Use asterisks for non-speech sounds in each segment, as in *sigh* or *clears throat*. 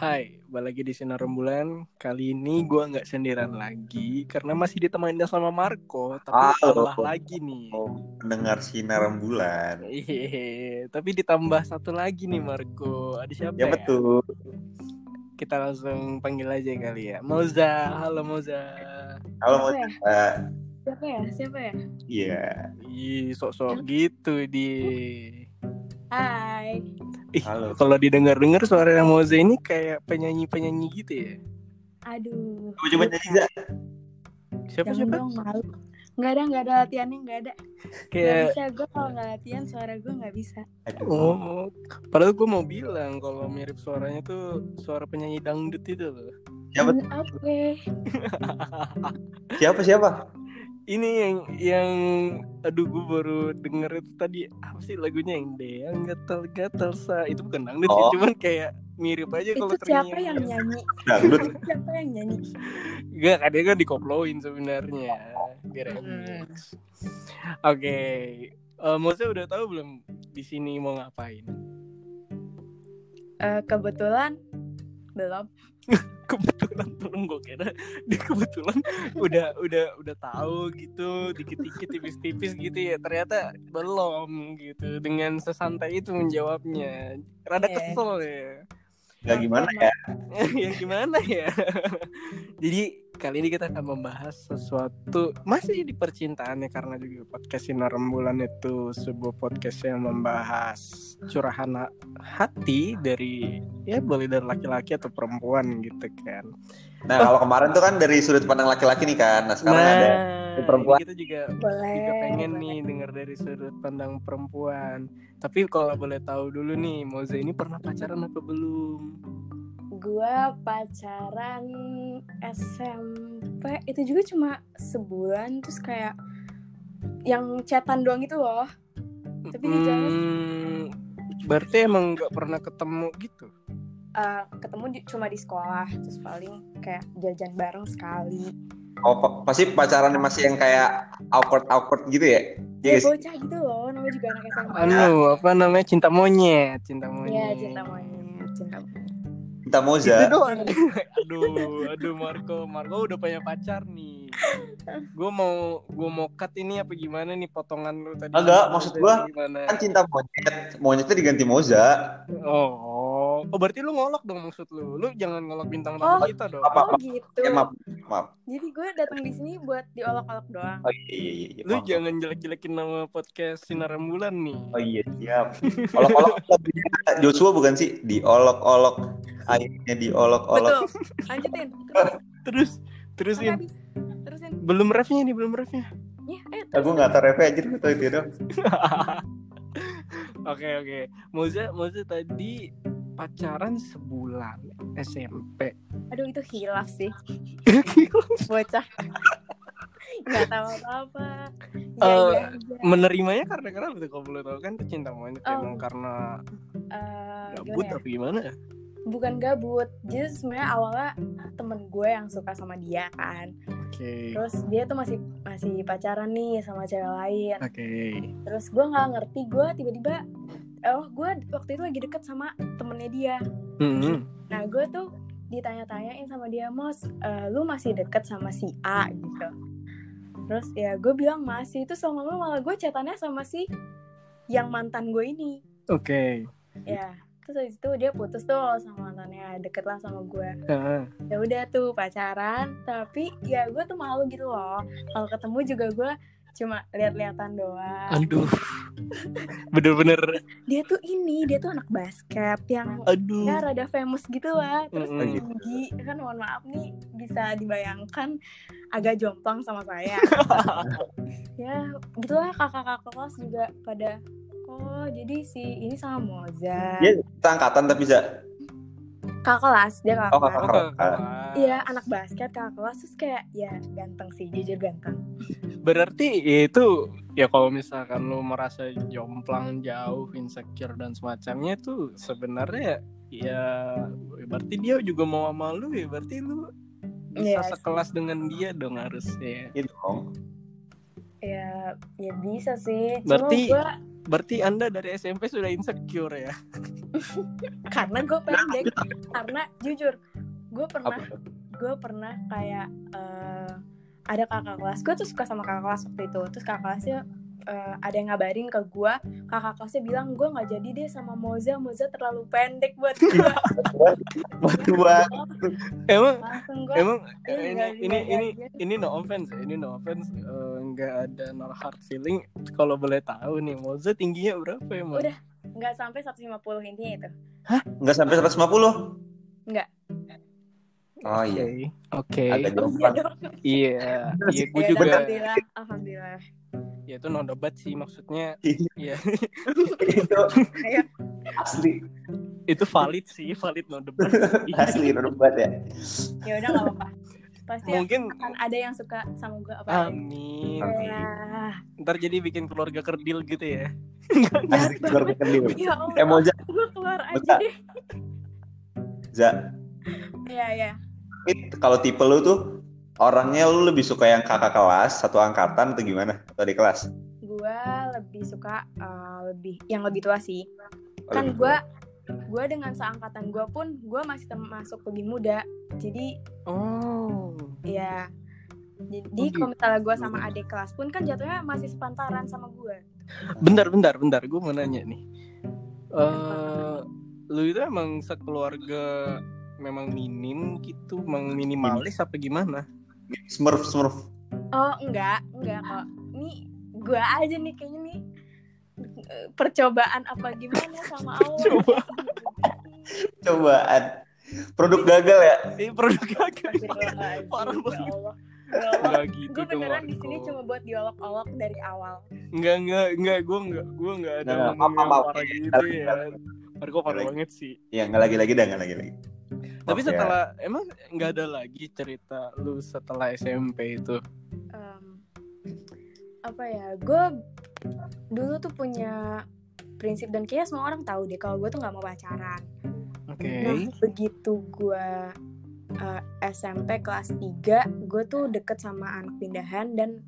Hai, balik lagi di Sinar Rembulan. Kali ini gue nggak sendirian lagi karena masih ditemani sama Marco, tapi Halo. tambah lagi nih. Oh, pendengar sinar rembulan. Iya, tapi ditambah satu lagi nih Marco. Ada siapa Ya ya? betul. Kita langsung panggil aja kali ya. Moza, halo Moza. Halo Siapa ya? Moza. Siapa ya? Siapa ya? Iya. Ih, sok-sok gitu di. Hai. Ih, Halo. kalau didengar-dengar suara Moza ini kayak penyanyi-penyanyi gitu ya. Aduh. Coba coba nyanyi Za. Siapa Jangan siapa? dong malu. Nggak ada, nggak ada latihannya, nggak ada. Kayak bisa, gue kalau nggak latihan suara gue nggak bisa. Aduh. Oh, padahal gue mau bilang kalau mirip suaranya tuh suara penyanyi dangdut itu loh. Siapa Oke. siapa siapa? Ini yang yang aduh gue baru denger itu tadi apa sih lagunya yang Deang gatal gatal sa itu bukan dangdut sih Oh. cuman kayak mirip aja kalau Itu siapa yang nyanyi? *laughs* Dangdut. Itu siapa yang nyanyi? Gak dia kan dikoploin sebenarnya remix. Oke, Eh, Moza udah tahu belum di sini mau ngapain? Eh, kebetulan belum. *laughs* kebetulan belum gue kira dia kebetulan udah udah udah tahu gitu dikit-dikit tipis-tipis gitu ya ternyata belum gitu dengan sesantai itu menjawabnya rada Eh. kesel ya Gak gimana ya? ya gimana ya *laughs* *laughs* jadi kali ini kita akan membahas sesuatu masih di percintaan ya karena juga podcast Sinar Rembulan itu sebuah podcast yang membahas curahan ha- hati dari ya boleh dari laki-laki atau perempuan gitu kan Nah kalau kemarin tuh kan dari sudut pandang laki-laki nih kan. Nah sekarang ada ini perempuan. kita juga Boleh. juga pengen nih dengar dari sudut pandang perempuan tapi kalau boleh tahu dulu nih Moza ini pernah pacaran apa belum Gue pacaran SMP itu juga cuma sebulan terus kayak yang chatan doang itu loh. Tapi. Hmm, berarti emang nggak pernah ketemu gitu Eh, ketemu di, cuma di sekolah terus paling kayak jajan bareng sekali Oh pa- pasti pacarannya masih yang kayak awkward awkward gitu ya? Iya ya nggak sih? bocah gitu loh namanya juga anak SMA anu apa namanya cinta monyet cinta monyet Iya cinta monyet cinta monyet Kita itu Moza. doang *laughs* aduh aduh Marco Marco udah punya pacar nih gue mau gue mau cut ini apa gimana nih potongan lu tadi Enggak, maksud gua gimana Kan cinta monyet. Monyetnya diganti Moza. oh oh berarti lu ngolok dong maksud lu lu jangan ngolok bintang Oh. tamu kita dong Apa- oh gitu Eh maaf maaf. jadi gue datang di sini buat diolok-olok doang Oh iya iya iya. lu maaf. jangan jelek-jelekin nama podcast sinar rembulan nih Oh iya siap. Olok-olok Joshua bukan sih? Diolok-olok airnya diolok-olok. betul lanjutin *laughs* terus terusin habis terusin belum refnya nih belum refnya ya eh Aku nggak tahu refe aja tahu itu dong. *laughs* Oke oke. Moza Moza tadi pacaran sebulan SMP. aduh itu hilaf sih *laughs* bocah nggak tahu apa Eh, apa ya, ya, ya. Menerimanya karena kenapa tuh kalau boleh tahu kan cinta monyet Oh. emang karena Eh, gabut gimana ya? apa gimana? Bukan gabut jadi sebenarnya awalnya temen gue yang suka sama dia kan Oke. terus dia tuh masih masih pacaran nih sama cewek lain Oke. terus gue nggak ngerti gue tiba-tiba oh gue waktu itu lagi deket sama temennya dia Hmm. nah gue tuh ditanya-tanyain sama dia mos eh, lu masih deket sama si A gitu terus ya gue bilang masih itu sama lu malah gue chatannya sama si yang mantan gue ini Oke. ya terus habis itu dia putus tuh sama mantannya deket lah sama gue Ah. ya udah tuh pacaran tapi ya gue tuh malu gitu loh kalau ketemu juga gue cuma lihat-lihatan doang Aduh. Bener-bener. dia tuh ini dia tuh anak basket yang Aduh. ya rada famous gitu lah terus Mm-mm. tinggi kan mohon maaf nih bisa dibayangkan agak jomplang sama saya *laughs* ya gitulah kakak-kakak kelas juga pada oh jadi si ini sama Moza Dia angkatan tapi bisa. kakak kelas dia kakak Oh, kelas kakak Oh, kakak kelas. Iya anak basket kakak kelas terus kayak ya ganteng sih jujur ganteng Berarti itu ya kalau misalkan lu merasa jomplang jauh, insecure dan semacamnya itu sebenarnya ya berarti dia juga mau sama lu ya berarti lu bisa Iya. sekelas dengan dia dong harusnya. Gitu dong. ya ya bisa sih Berarti- cuma gue Berarti Anda dari SMP sudah insecure ya? *laughs* karena gue pendek karena jujur gue pernah gue pernah kayak eh, ada kakak kelas. Gue tuh suka sama kakak kelas waktu itu. Terus kakak kelasnya eh, ada yang ngabarin ke gue kakak kelasnya bilang gue nggak jadi deh sama Moza Moza terlalu pendek buat gue Batu banget. *laughs* Emang langsung gue emang Iya, ini nggak- ini nggak ini jadi. ini no offense ya, ini no offense eh, nggak ada no hard feeling kalau boleh tahu nih Moza tingginya berapa ya Udah. nggak sampai 150 intinya itu Enggak sampai 150. Nggak. Oh iya. Oke. Jauh iya. Iya, iya gue Ya, juga alhamdulillah alhamdulillah ya itu no debat sih maksudnya ya Itu Ayo. asli itu valid sih, valid no debat. sih. *laughs* asli rubat ya. ya udah nggak apa-apa pasti Mungkin akan ada yang suka sama gue apa amin. ya Ntar jadi bikin keluarga kerdil gitu ya. Asli keluar kedil. ya Allah Eh Moza, gue keluar aja deh Za, ya ya Tapi kalau tipe lu tuh orangnya lu lebih suka yang kakak kelas satu angkatan atau gimana atau di kelas gue lebih suka uh, lebih yang lebih tua sih Oh, kan gue gue dengan seangkatan gue pun gue masih termasuk lebih muda jadi Oh. ya jadi Oh, gitu. kalau misalnya gue sama adik kelas pun kan jatuhnya masih sepantaran sama gue Bentar, bentar, bentar. Gue mau nanya nih. Eh, lu itu emang sekeluarga memang minim gitu, memang minimalis apa gimana? Smurf Smurf oh enggak enggak kok ini gue aja nih kayaknya nih percobaan apa gimana sama Allah Coba. cobaan produk gagal ya Eh, produk gagal. Parah banget. Ya. Enggak gitu gue beneran di sini cuma buat diolok-olok dari awal Enggak, enggak, enggak. Gue enggak, gue enggak ada yang maaf. parah gitu ya. parah Lagi. banget sih. ya nggak lagi lagi dah nggak lagi lagi Tapi ya. setelah emang nggak ada lagi cerita lu setelah SMP itu. Em, apa ya gue dulu tuh punya prinsip dan kayaknya semua orang tahu deh kalau gue tuh nggak mau pacaran Oke. nah begitu gue eh, SMP kelas 3 gue tuh deket sama anak pindahan dan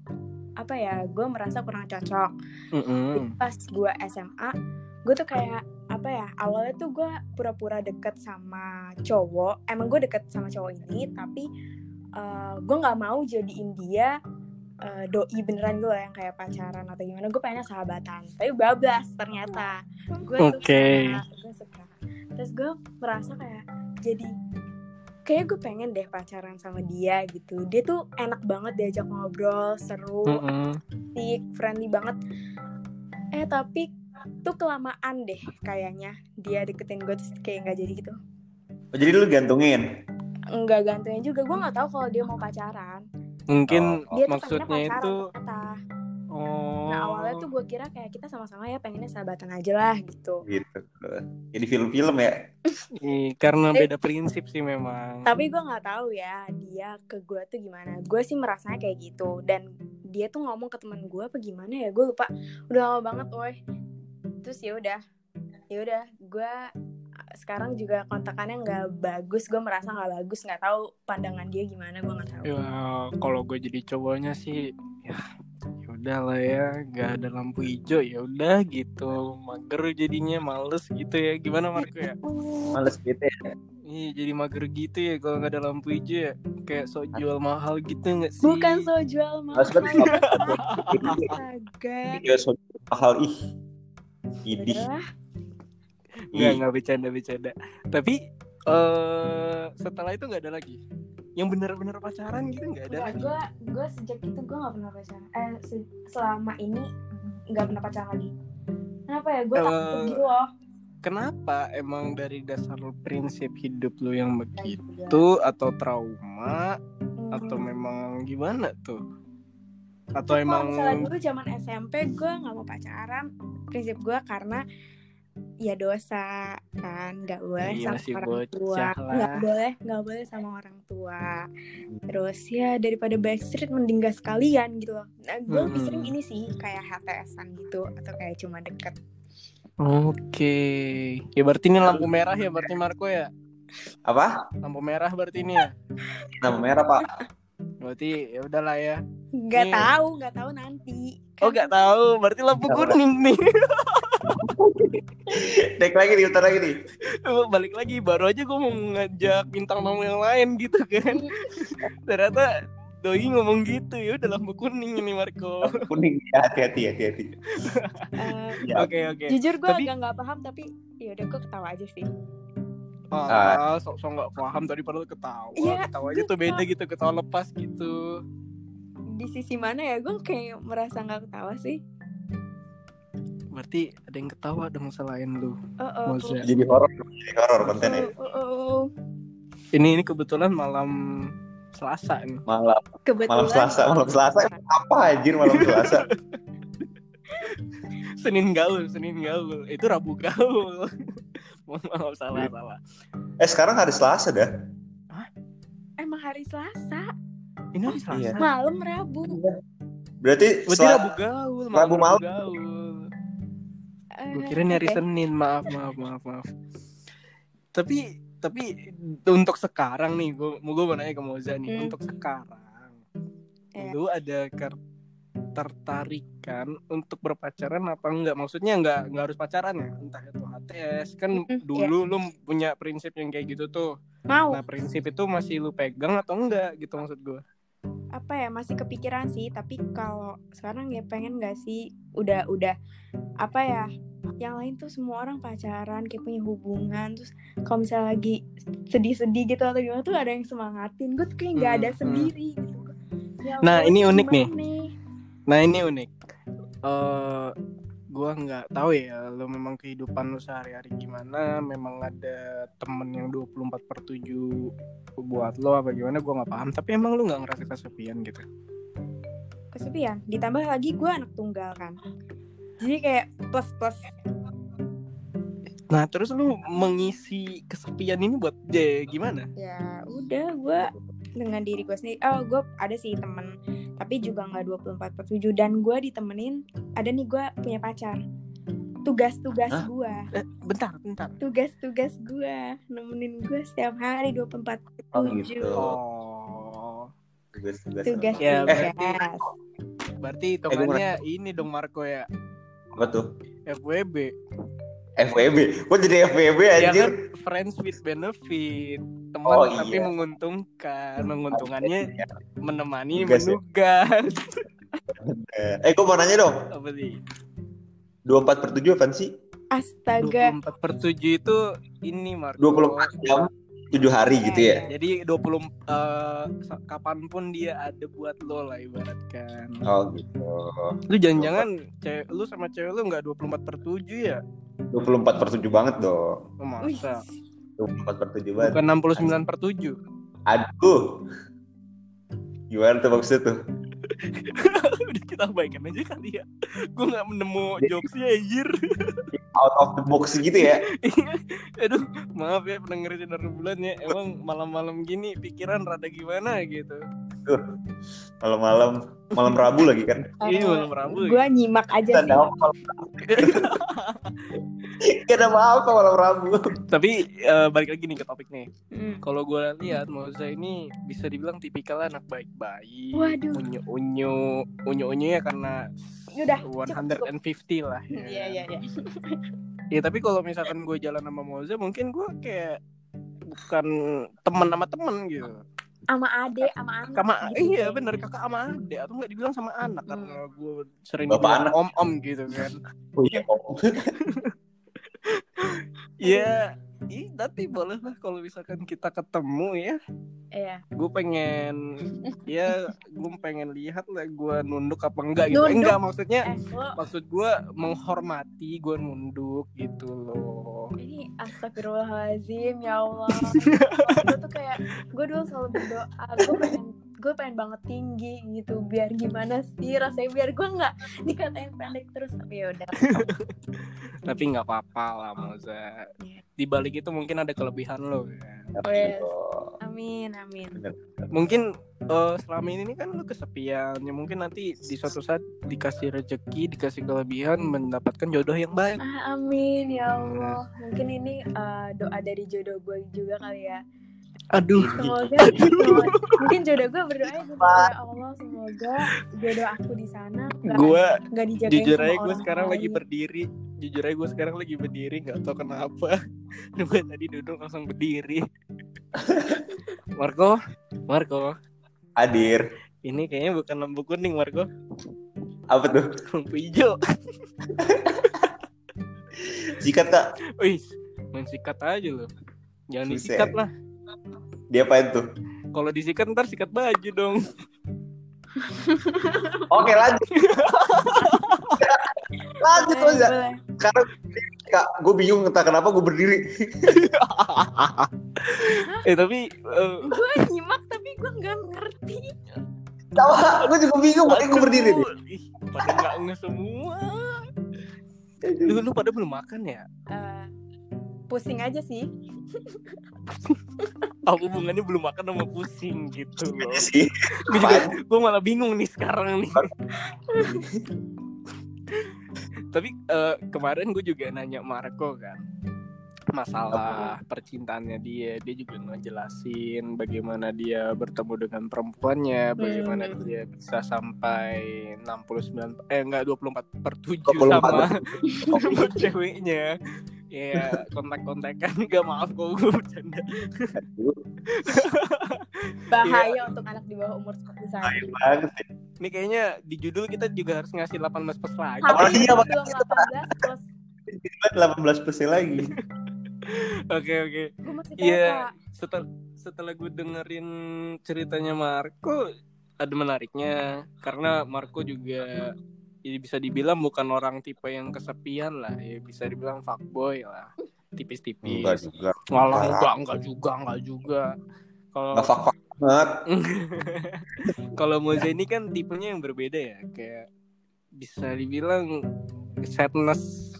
apa ya gue merasa kurang cocok Mm-mm. pas gue SMA gue tuh kayak apa ya awalnya tuh gue pura-pura deket sama cowok emang gue deket sama cowok ini tapi eh, gue nggak mau jadiin dia eh, doi beneran gue yang kayak pacaran atau gimana gue pengennya sahabatan tapi bablas ternyata gue Oke. suka gue suka terus gue merasa kayak jadi kayak gue pengen deh pacaran sama dia gitu dia tuh enak banget diajak ngobrol seru Mm-mm. asik, friendly banget. Eh tapi tuh kelamaan deh kayaknya dia deketin gue terus kayak nggak jadi gitu. oh, jadi lu gantungin Enggak gantungnya juga, gue nggak tahu kalau dia mau pacaran. Mungkin Oh, Dia tuh maksudnya pengennya itu pacaran ternyata. oh. Nah awalnya tuh gue kira kayak kita sama-sama ya pengennya sahabatan aja lah gitu. gitu jadi film-film ya *laughs* Ih, karena Eh. beda prinsip sih memang. Tapi gue nggak tahu ya dia ke gue tuh gimana. Gue sih merasanya kayak gitu dan dia tuh ngomong ke teman gue apa gimana ya gue lupa. Udah lama banget woi. Terus ya udah, ya udah gue sekarang juga kontakannya nggak bagus. Gue merasa nggak bagus, nggak tahu pandangan dia gimana. Gue nggak tahu. Ya kalau gue jadi cowoknya sih ya ya udah lah ya nggak ada lampu hijau ya udah gitu mager jadinya males gitu ya gimana Marco ya males gitu ya Iya jadi mager gitu ya kalau nggak ada lampu hijau ya kayak sok jual mahal gitu nggak sih Bukan so jual mahal. Iya, so mahal ih. Idih. Udahlah. nggak Ih. nggak bercanda bercanda tapi eh setelah itu nggak ada lagi yang benar-benar pacaran gitu nggak ada Enggak, lagi gue gue sejak itu gue nggak pernah pacaran. Eh se- selama ini nggak pernah pacaran lagi. Kenapa ya? Gue takut Eh, gitu loh. kenapa emang dari dasar prinsip hidup lu yang begitu atau trauma Hmm. atau memang gimana tuh atau emang misalnya dulu zaman SMP gue nggak mau pacaran. Prinsip gue karena ya dosa kan nggak boleh Iya, sama orang bocah tua nggak boleh nggak boleh sama orang tua terus ya daripada backstreet mending gak sekalian gitu loh nah, gue lebih Hmm. sering ini sih kayak HTSan gitu atau kayak cuma deket oke ya berarti ini lampu merah ya berarti Marco ya Apa? lampu merah berarti ini ya Nama merah, Pak. Berarti ya udahlah ya nggak Iya. tahu nggak tahu nanti oh Kan nggak tahu berarti lampu kuning nih *laughs* Naik lagi nih, utar lagi nih. Balik lagi baru aja gue mau ngajak bintang tamu yang lain gitu kan *laughs* ternyata doi ngomong gitu ya udah lampu kuning ini Marco Kuning ya, hati-hati, hati-hati. Eh, *laughs* Ya. oke oke jujur gue Tapi- agak nggak paham tapi ya udah gue ketawa aja sih ah. sok-sok nggak paham tadi padahal ketawa. Iya, ketawanya gue tuh beda gitu ketawa lepas gitu. Di sisi mana ya? Gue kayak merasa nggak ketawa sih. Berarti ada yang ketawa dong selain lu oh, oh, Moza. Jadi horor, jadi horor kontennya. oh, oh, oh. ini ini kebetulan malam Selasa nih Malam, kebetulan malam Selasa, malam Selasa. Apa anjir malam Selasa? *laughs* Senin gaul Senin gaul. Itu Rabu gaul Mohon *laughs* maaf salah salah Eh sekarang hari Selasa dah. emang hari Selasa ini hari Selasa Iya. malam Rabu Berarti berarti Sel- Rabu gaul Rabu malam. gaul Eh, gue kira ini hari oke. Senin maaf maaf maaf maaf tapi tapi untuk sekarang nih gue mau gue mau nanya ke Moza nih Hmm. untuk sekarang Iya. lu ada tertarikan untuk berpacaran apa enggak? Maksudnya enggak enggak harus pacaran ya? Entah itu HTS kan Mm-mm, dulu lu punya prinsip yang kayak gitu tuh. Mau. Nah prinsip itu masih lu pegang atau enggak gitu maksud gue apa ya? Masih kepikiran sih tapi kalau sekarang ya pengen gak sih? Udah udah apa ya? Yang lain tuh semua orang pacaran kayak punya hubungan terus kalau misalnya lagi sedih-sedih gitu atau gimana tuh ada yang semangatin. Gue tuh kayak nggak ada Hmm, hmm. sendiri gitu. Ya Nah, ini unik nih. gimana Nah ini unik. eh gua nggak tahu ya, lo memang kehidupan lu sehari-hari gimana, memang ada temen yang 24 per 7 buat lo apa gimana, gua nggak paham. Tapi emang lu nggak ngerasa kesepian gitu? kesepian ditambah lagi gue anak tunggal kan jadi kayak plus plus Nah terus lu mengisi kesepian ini buat je, gimana? ya udah gue dengan diri gue sendiri oh gue ada sih temen tapi juga nggak 24 per 7 dan gue ditemenin ada nih gue punya pacar tugas-tugas gue Eh, bentar, bentar. tugas-tugas gue nemenin gue setiap hari 24 per Oh, 7 gitu. Oh, Tugas, tugas. Ya, tugas berarti hitungannya ini dong Marco ya, Apa tuh? FWB. FWB. Kok jadi FWB Ya anjir? kan friends with benefit, teman Oh, tapi iya. menguntungkan, menguntungannya menemani Tugas ya? menugas. *laughs* Eh, gue mau nanya dong. Apa sih? 24 per 7 apaan sih? astaga 24 per 7 itu ini Marco. 24 jam 7 hari gitu ya? Jadi 20 eh, sa- kapan pun dia ada buat lo lah ibaratkan. Oh gitu. Lu jangan-jangan cewek lu sama cewek lu nggak 24 per 7 ya? 24 per 7 banget dong. Oh, Wih, 24 per 7 banget. Bukan 69 per 7. Aduh. Gimana tuh maksudnya tuh? *laughs* Udah kita abaikan aja kali ya. Gue nggak menemu jokesnya anjir. Out of the box gitu ya? Aduh, maaf ya pendengar sinar bulan ya. Emang malam-malam gini pikiran rada gimana gitu. Malam-malam, malam Rabu lagi kan? Iya, malam Rabu. gue nyimak aja Kita sih? *laughs* Kita ada apa malam Rabu? Tapi eh, balik lagi nih ke topik nih. Hmm. Kalau gue lihat Moza ini bisa dibilang tipikal anak baik-baik. Waduh. Unyu-unyu, unyu-unyu ya karena Udah, cukup. 150 lah. ya. Iya iya iya. Ya tapi kalau misalkan gue jalan sama Moza mungkin gue kayak bukan temen sama temen gitu. Sama ade, sama anak. Sama gitu. iya bener kakak sama adik atau nggak dibilang sama anak Hmm. karena gue sering Bapak anak. om-om gitu kan. Oh iya, Om. *laughs* Iya, ih nanti boleh lah kalau misalkan kita ketemu ya. Iya. Gue pengen ya gue pengen lihat lah gue nunduk apa enggak gitu. Nunduk? Enggak maksudnya Eh, lo maksud gue menghormati gue nunduk gitu loh. ini astagfirullahaladzim ya Allah. *laughs* gue tuh kayak gue dulu selalu berdoa, gue pengen gue pengen banget tinggi gitu biar gimana sih rasanya biar gue nggak dikatain pendek terus tapi ya udah *laughs* Tapi nggak apa-apa lah Moza. Iya. Di balik itu mungkin ada kelebihan lo. Wes. Oh, amin amin Mungkin eh, selama ini kan lo kesepian. Ya mungkin nanti di suatu saat dikasih rezeki, dikasih kelebihan, mendapatkan jodoh yang baik. ah, amin ya Allah mungkin ini eh, doa dari jodoh gue juga kali ya Aduh. semoga, semoga mungkin jodoh gue berdoa gitu ya Allah semoga jodoh aku di sana Gue nggak dijagain jujur aja gue sekarang lagi berdiri. Jujur aja gue sekarang lagi berdiri nggak tahu kenapa. *laughs* Gue tadi duduk langsung berdiri. *laughs* Marco, Marco, Hadir. ini kayaknya bukan lampu kuning Marco, Apa tuh? *laughs* lampu hijau. Sikat kak. Wih, main sikat aja loh. Jangan Buset. disikat lah. Dia apain tuh? Kalau disikat ntar sikat baju dong. *laughs* Oke lanjut. *laughs* lanjut aja. Sekarang kak, gue bingung entah kenapa gue berdiri. *laughs* eh tapi eh, gue nyimak tapi gue nggak ngerti Sama, gue juga bingung makanya gue berdiri ih, pada nggak nge semua. Lu, lu pada belum makan ya? Eh, pusing aja sih *laughs* Aku hubungannya belum makan sama pusing gitu loh. sih. Gue juga, gue malah bingung nih sekarang nih. *laughs* Tapi eh, kemarin gue juga nanya Marco kan masalah percintaannya dia. Dia juga ngejelasin bagaimana dia bertemu dengan perempuannya bagaimana Hmm. dia bisa sampai 69 eh enggak 24 per 7 24. sama *laughs* sama ceweknya. Ya kontak-kontakan. *laughs* Gak maaf kok gue bercanda. *laughs* Bahaya untuk anak di bawah umur seperti saya. Ini kayaknya di judul kita juga harus ngasih 18 plus lagi. Ya, Pak? belum 18 plus 18 persen lagi. *laughs* oke oke Iya. Setelah setelah gue dengerin ceritanya Marco ada menariknya karena Marco juga ya bisa dibilang bukan orang tipe yang kesepian lah ya bisa dibilang fuckboy lah Enggak tipis-tipis juga. Walau Enggak. enggak enggak juga enggak juga kalau Enggak fuck fuck banget. *laughs* kalau Moza ini kan tipenya yang berbeda ya kayak bisa dibilang sadness sad-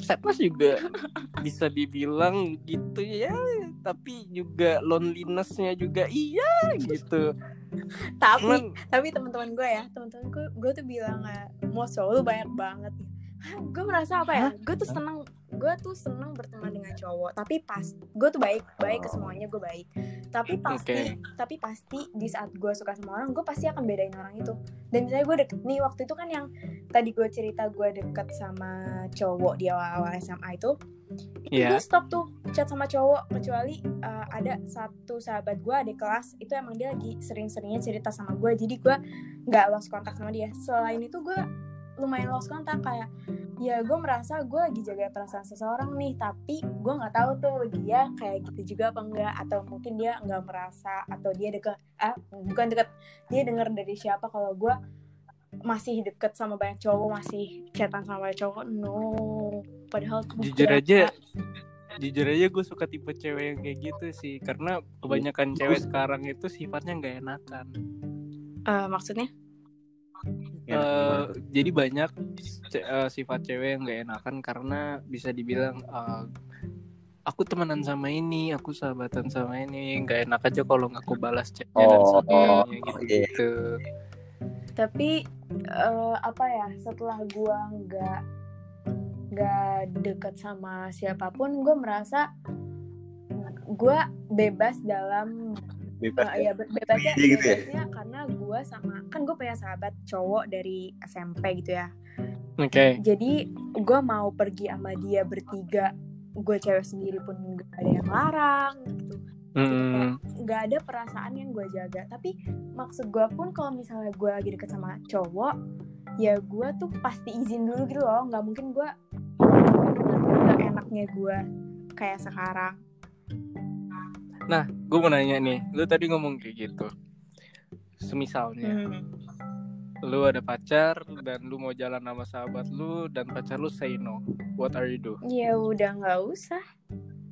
sadness juga bisa dibilang gitu ya tapi juga lonelinessnya juga iya gitu. Tapi cuman tapi teman-teman gue ya teman-teman gue gue tuh bilang mau lu banyak banget gue merasa apa ya? Gue tuh seneng gue tuh seneng berteman dengan cowok tapi pas gue tuh baik baik ke semuanya gue baik. Tapi pasti tapi pasti di saat gue suka sama orang gue pasti akan bedain orang itu. Dan misalnya gue deket nih waktu itu kan yang tadi gue cerita gue deket sama cowok di awal-awal SMA itu itu Iya. gue stop tuh chat sama cowok kecuali uh, ada satu sahabat gue di kelas itu emang dia lagi sering-seringnya cerita sama gue jadi gue nggak lost kontak sama dia. Selain itu gue lumayan lost kontak kayak ya gue merasa gue lagi jaga perasaan seseorang nih tapi gue nggak tahu tuh dia kayak gitu juga apa enggak atau mungkin dia nggak merasa atau dia deket ah bukan deket dia dengar dari siapa kalau gue masih deket sama banyak cowok masih chatan sama banyak cowok no. Padahal jujur aja jujur aja gue suka tipe cewek yang kayak gitu sih karena kebanyakan cewek sekarang itu sifatnya nggak enakan. Eh, maksudnya Ya, Eh, jadi banyak ce- eh, sifat cewek yang gak enakan karena bisa dibilang eh, aku temenan sama ini, aku sahabatan sama ini, nggak enak aja kalau nggak aku balas chatnya dan Oh, sebagainya oke. gitu gitu. tapi eh, apa ya setelah gua nggak nggak deket sama siapa pun gue merasa gua bebas dalam Bebas. Eh, ya. be- bebasnya Iya gitu ya? bebasnya karena gue sama kan gue punya sahabat cowok dari SMP gitu ya. Oke, jadi gue mau pergi sama dia bertiga gue cewek sendiri pun gak ada yang larang gitu. Mm, nggak ada perasaan yang gue jaga. Tapi maksud gue pun kalau misalnya gue lagi deket sama cowok ya gue tuh pasti izin dulu gitu loh. Nggak mungkin gue enaknya gue kayak sekarang nah gue mau nanya nih, lu tadi ngomong kayak gitu, semisalnya Hmm. lu ada pacar dan lu mau jalan sama sahabat lu dan pacar lu say no, what are you do? ya udah nggak usah.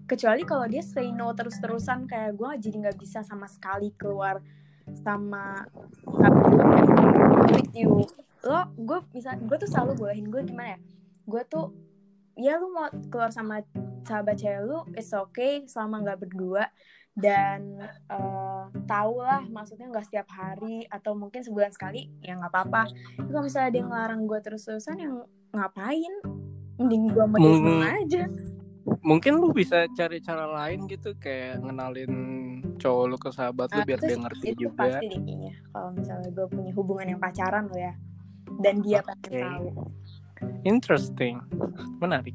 Kecuali kalau dia say no terus-terusan kayak gue jadi nggak bisa sama sekali keluar sama with you. Lo gue bisa gue tuh selalu bolehin gue gimana ya? Gue tuh ya lu mau keluar sama sahabat cewek lu it's okay selama nggak berdua dan eh tau lah maksudnya nggak setiap hari atau mungkin sebulan sekali ya nggak apa-apa. Kalau misalnya dia ngelarang gue terus-terusan yang ngapain? Mending gue semua aja. mungkin lu bisa cari cara lain gitu kayak ngenalin cowok lu ke sahabat lu Nah, biar dia ngerti itu juga. pasti deh kayaknya kalau misalnya gue punya hubungan yang pacaran lo ya. Dan dia pengen Oke. tahu. Interesting. Menarik.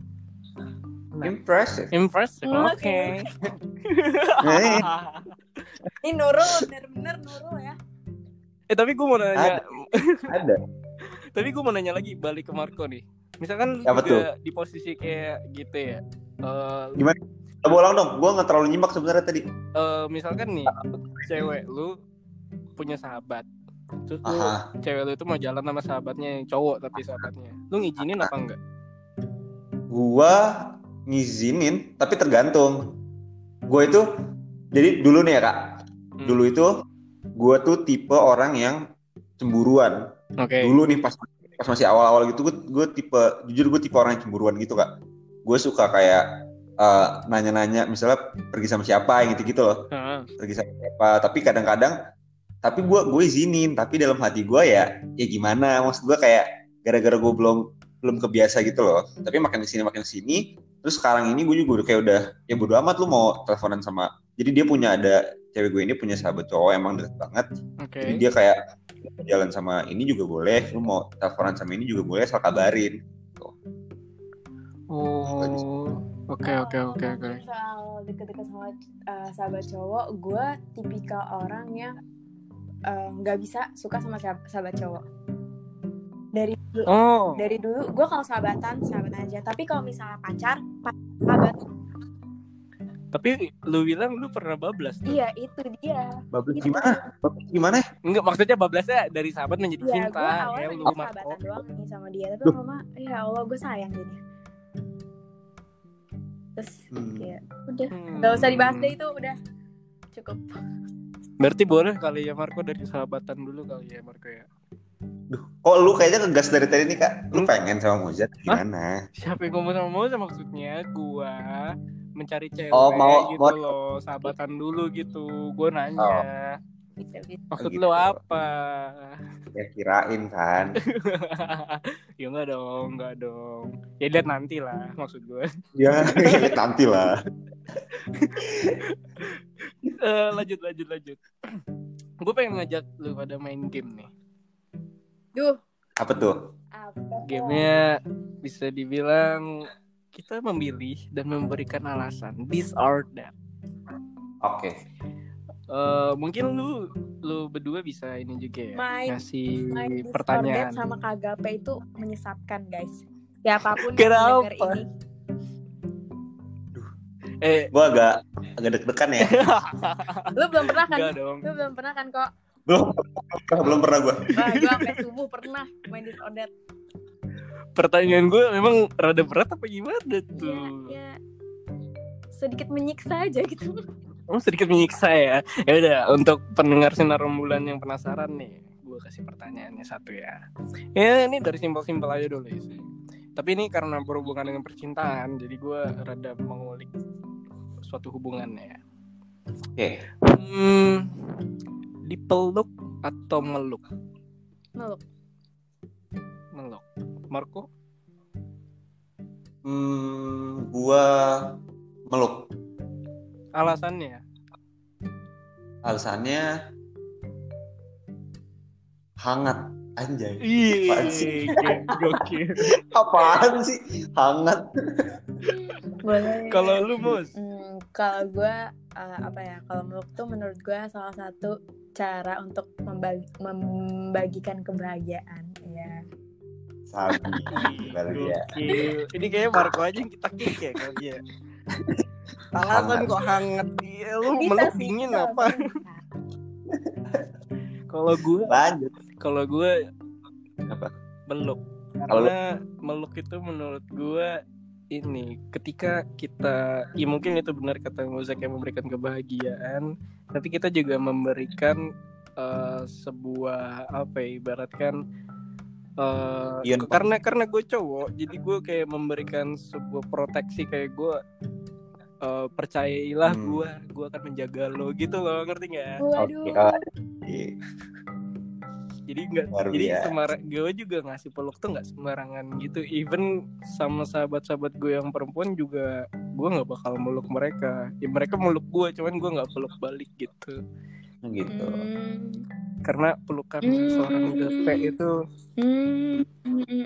Impressive. impressive oke Oke. Eh. *laughs* ini Nurul bener-bener Nurul ya eh tapi gue mau nanya Ada. *laughs* tapi gue mau nanya lagi balik ke Marco nih misalkan Apa juga di posisi kayak gitu ya Eh, Coba ulang dong. Gue nggak terlalu nyimak sebenarnya tadi. eh, misalkan nih cewek lu punya sahabat terus lu, Aha. cewek lu itu mau jalan sama sahabatnya yang cowok tapi sahabatnya lu ngizinin apa enggak Gua ngizinin, tapi tergantung. Gue itu, jadi dulu nih ya kak. Hmm. Dulu itu, gue tuh tipe orang yang cemburuan. oke Dulu nih pas pas masih awal-awal gitu, gue tipe, jujur gue tipe orang yang cemburuan gitu kak. Gue suka kayak eh, nanya-nanya, misalnya pergi sama siapa, yang gitu-gitu loh. Heeh. pergi sama siapa tapi kadang-kadang tapi gue gue izinin tapi dalam hati gue ya ya gimana maksud gue kayak gara-gara gue belum belum kebiasa gitu loh tapi makin ke sini makin ke sini terus sekarang ini gue juga udah kayak udah ya bodo amat lu mau teleponan sama jadi dia punya ada cewek gue ini punya sahabat cowok emang deket banget. Oke. Jadi dia kayak jalan sama ini juga boleh lu mau teleponan sama ini juga boleh asal kabarin. Oh oke oke oke oke. soal deket-deket sama uh, sahabat cowok gue tipikal orang yang uh, nggak bisa suka sama sah- sahabat cowok. Dari dulu oh. dari dulu gue kalau sahabatan sahabatan aja. Tapi kalau misalnya pacar sahabat tapi lu bilang lu pernah bablas tuh. iya itu dia bablas Gitu. gimana bablas gimana Enggak maksudnya bablasnya dari sahabat menjadi Iya, cinta gue kayak awalnya lu pengen Marco sahabatan doang nih sama dia tapi Duh. lama ya Allah gue sayang jadinya terus Hmm. ya udah Hmm. nggak usah dibahas deh itu udah cukup berarti boleh kali ya Marco dari sahabatan dulu kali ya Marco ya Duh, kok lu kayaknya ngegas dari tadi nih kak? Lu pengen sama Muzat gimana? Siapa yang ngomong sama Moza maksudnya gua mencari cewek Oh, mau- gitu mau- loh sahabatan dulu gitu. Gua nanya. Bisa bisa maksud gitu. lu apa? Ya kirain kan *laughs* ya enggak dong enggak dong. Ya lihat nanti lah maksud gue ya nanti lah. *laughs* Eh, lanjut lanjut lanjut. *clears throat* Gue pengen ngajak lu pada main game nih duh. Apa tuh? Apa? Gamenya bisa dibilang kita memilih dan memberikan alasan. This or that oke. Eh, mungkin lu lu berdua bisa ini juga ya Main- ngasih Discord pertanyaan. sama KGP itu menyesatkan guys. Siapa pun yang Kenapa? denger ini. Eh. Gua agak agak deg-degan ya. *laughs* Lu belum pernah kan? Lu belum pernah kan kok belum belum pernah gua Wah, gue sampai subuh pernah main disorder pertanyaan gue memang rada berat apa gimana ya, tuh ya sedikit menyiksa aja gitu Oh sedikit menyiksa ya. Ya udah untuk pendengar sinar rembulan yang penasaran nih, gue kasih pertanyaannya satu ya. Ya ini dari simpel-simpel aja dulu sih. Tapi ini karena berhubungan dengan percintaan, jadi gue rada mengulik suatu hubungannya. ya. oke Hmm, dipeluk atau meluk? meluk Meluk. Marco? hmm, gua meluk Alasannya? alasannya hangat anjay Apaan sih? Iya, gokil. *laughs* apaan sih hangat boleh Kalau lu mus? Hmm, kalau gue uh, apa ya kalau meluk tuh menurut gue salah satu cara untuk membagi, membagikan kebahagiaan ya sabi ya. Ini kayaknya Marco aja yang kita kick ya kali ya. Alasan kok hangat. Iya, lu Bisa meluk sih, dingin bisa, apa? *laughs* Kalau gue, lanjut kalau gue Apa? meluk. Kalau lu- Karena meluk itu menurut gue ini ketika kita ya mungkin itu benar kata Mozak yang memberikan kebahagiaan tapi kita juga memberikan eh, sebuah apa ya ibaratkan eh, Iya. ke- karena karena gue cowok jadi gue kayak memberikan sebuah proteksi kayak gue eh, percayailah Hmm. gue gue akan menjaga lo gitu loh ngerti nggak waduh Oke, oh, iya. Jadi nggak jadi biasa. sembarang gue juga ngasih peluk tuh nggak sembarangan gitu. Even sama sahabat-sahabat gue yang perempuan juga gue nggak bakal meluk mereka. Ya mereka meluk gue cuman gue nggak peluk balik gitu. Gitu. Hmm. karena pelukan Hmm. seorang gepe itu Hmm.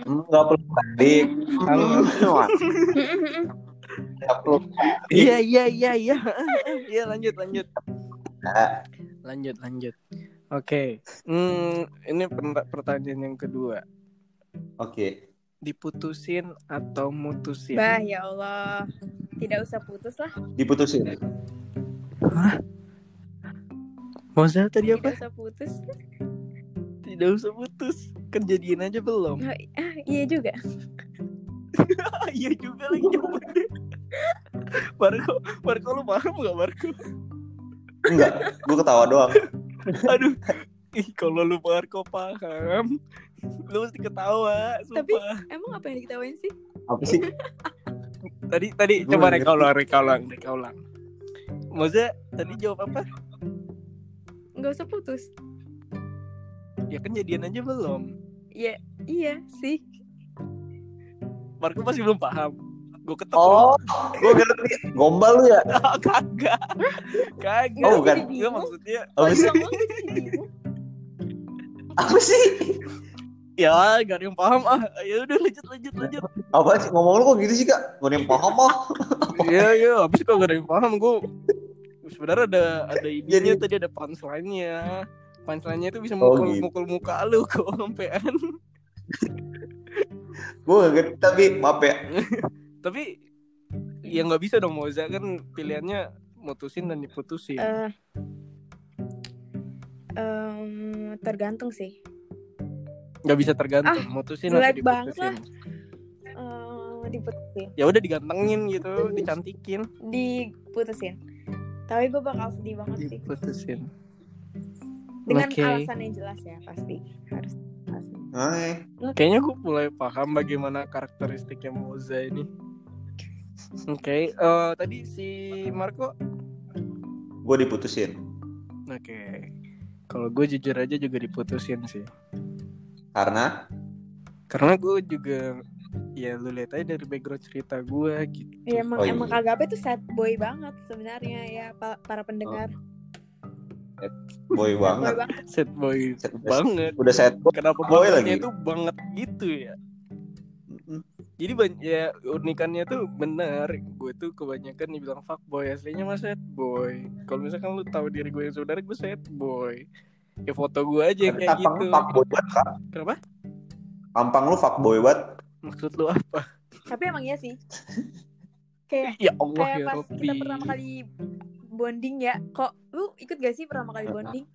Nggak perlu balik. Nggak iya iya iya iya. Iya lanjut lanjut. Lanjut lanjut oke. Hmm, ini per- pertanyaan yang kedua. Oke. Diputusin atau mutusin? Bah ya Allah, tidak usah putus lah. diputusin. Moza tadi Tidak apa usah putus. tidak usah putus. Jadiin aja belum. Oh, ah, iya juga. *laughs* iya juga lagi jawabannya. Marco Marco lu paham gak Marco? Enggak gue ketawa doang aduh. Ih kalau lu Marco paham lu mesti ketawa Tapi- sumpah Emang apa yang diketawain sih? apa sih? Tadi tadi Gua coba reka ulang reka ulang reka ulang Moza tadi jawab apa? Nggak usah putus. ya kan jadian aja belum. Iya, iya sih. Marco masih belum paham gue ketok oh. Gue ngerti gombal lu ya? Ah, *laughs* kagak. Kagak. Oh, bukan. Enggak, maksudnya apa sih? apa sih? Ya gak ada yang paham ah. Ya udah lanjut lanjut lanjut. Apa sih? Ngomong lu kok gitu sih kak? Gak ada yang paham ah. Iya iya, habis kok gak ada yang paham? Gue. Sebenarnya ada ada *laughs* idenya tadi ada punchline-nya. Punchline-nya itu bisa Oh, mukul gitu. mukul muka lu kok sampean. gue gak ngerti tapi maaf ya *laughs* Tapi ya nggak bisa dong Moza kan pilihannya mutusin dan diputusin. Eh, em, tergantung sih. Nggak bisa tergantung mutusin atau jelek banget diputusin. Eh, diputusin, Ya udah digantengin gitu, dicantikin, diputusin. Tapi gue bakal sedih banget sih. diputusin. Dengan Oke. alasan yang jelas ya pasti harus. Hai. Kayaknya gue mulai paham bagaimana karakteristiknya Moza ini. Oke, eh, tadi si Marco gue diputusin Oke. Kalau gue jujur aja juga diputusin sih. karena Karena gue juga ya lu lihat aja dari background cerita gue gitu. Ya, emang Oh, iya. emang Kagape tuh sad boy banget sebenarnya ya pa- para pendengar. boy Boy banget. Set boy Set- udah, banget. udah set boy Kenapa boy lagi. itu banget gitu ya? Jadi banyak ya unikannya tuh bener. Gue tuh kebanyakan dibilang fuck boy aslinya mah set boy. Kalau misalkan lu tahu diri gue yang saudara gue set boy. Ya foto gue aja yang tapi kayak gitu. lu fuckboy banget kak Kenapa? tampang lu fuckboy banget Maksud lu apa? Tapi emang iya sih. Kayak Ya Allah kayak ya pas Robby. kita pertama kali bonding ya. Kok lu ikut gak sih pertama kali bonding?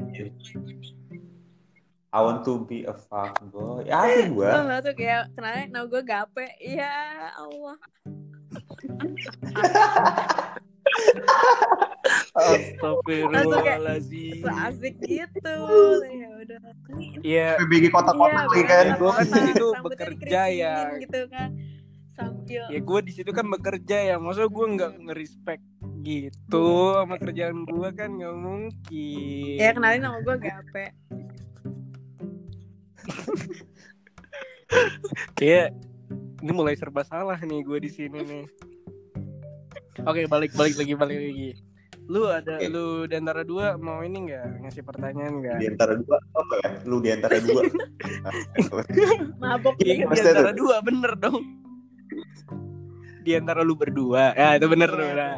I want to be a fuckboy ya apa gue masuk kayak kenalnya nama gue Gape. Ya Allah. Astagfirullahaladzim. So asik gitu. Ya udah. Ini Iya, PBG kotak-kotak Iya, lagi kan Gua kan di situ bekerja ya. gitu kan. Sambil ya gue di situ kan bekerja ya. Masa gue nggak nge-respect gitu sama kerjaan gue kan nggak mungkin. ya kenalin nama gue Gape. Kayak ini mulai serba salah nih gue di sini nih. Oke, balik balik lagi balik lagi. Lu ada Oke. lu di antara dua mau ini nggak ngasih pertanyaan nggak? di antara dua apa ya lu di antara dua *laughs* Mabok kan di antara dua bener dong. Di antara lu berdua, ya itu bener tuh. Iya. Nah.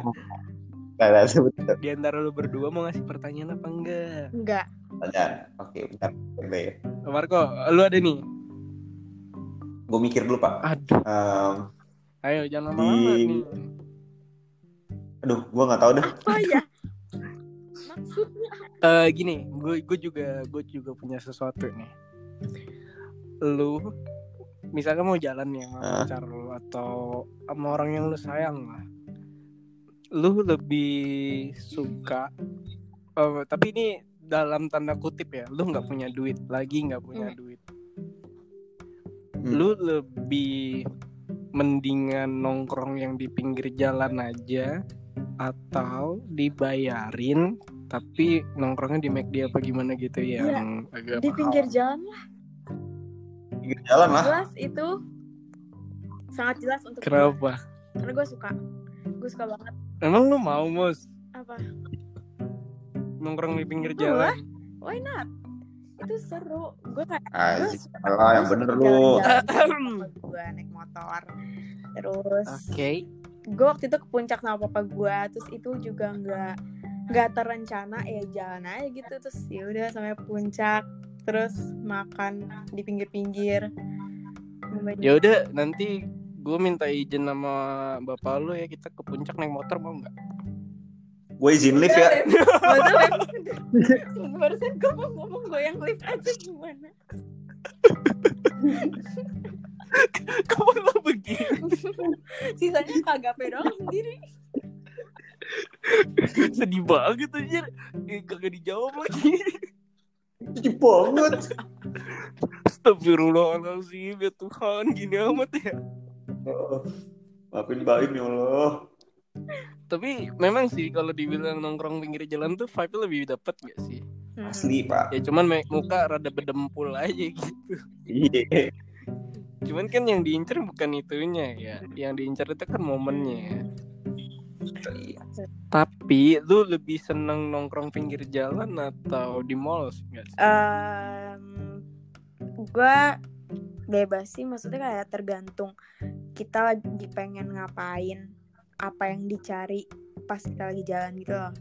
Nah, nah. Di antara lu berdua mau ngasih pertanyaan apa enggak? Enggak. Pertanyaan. Oke, bentar. Ya. Marco, lu ada nih. Gue mikir dulu, Pak. Aduh, Ehm, ayo jangan lama-lama Di- nih. aduh, gue nggak tahu dah. Apa ya? Maksudnya Eh gini, gue gue juga gue juga punya sesuatu nih. Lu misalkan mau jalan nih sama Ah. pacar lu atau sama orang yang lu sayang lah. Lu lebih suka eh, tapi ini dalam tanda kutip ya, lu nggak punya duit lagi nggak punya duit. Hmm. Lu lebih mendingan nongkrong yang di pinggir jalan aja atau dibayarin tapi nongkrongnya di McD apa gimana gitu yang agak di mahal. pinggir jalan Pinggir jalan lah. jelas itu sangat jelas untuk gue. Kenapa? karena gue suka gue suka banget Emang lu mau mus apa nongkrong di pinggir Gua? jalan? why not itu seru gue kayak Ah, gue suka- salah, yang bener lu. *clears throat* gue naik motor terus Oke. gue waktu itu ke puncak sama papa gue terus itu juga nggak nggak terencana ya jalan aja gitu terus ya udah sampai puncak terus makan di pinggir-pinggir Ya udah nanti gue minta izin sama bapak lu ya kita ke puncak naik motor mau nggak? Gue izin lift ya. *laughs* Barusan barusan gue mau ngomong goyang lift aja gimana *laughs* Kamu lo begini sisanya kagak doang sendiri *laughs* sedih banget aja. Eh, kagak dijawab lagi. Cuci banget. Astagfirullahaladzim ya Tuhan gini amat ya. Oh, Maafin Baim ya Allah. Tapi memang sih kalau dibilang nongkrong pinggir jalan tuh vibe lebih dapet gak sih? Asli pak. Ya cuman muka rada bedempul aja gitu. Iya. Cuman kan yang diincar bukan itunya ya. Yang diincar itu kan momennya. Tapi lu lebih seneng nongkrong pinggir jalan atau di mall sih nggak sih? gue bebas sih maksudnya kayak tergantung kita lagi pengen ngapain apa yang dicari pas kita lagi jalan gitu loh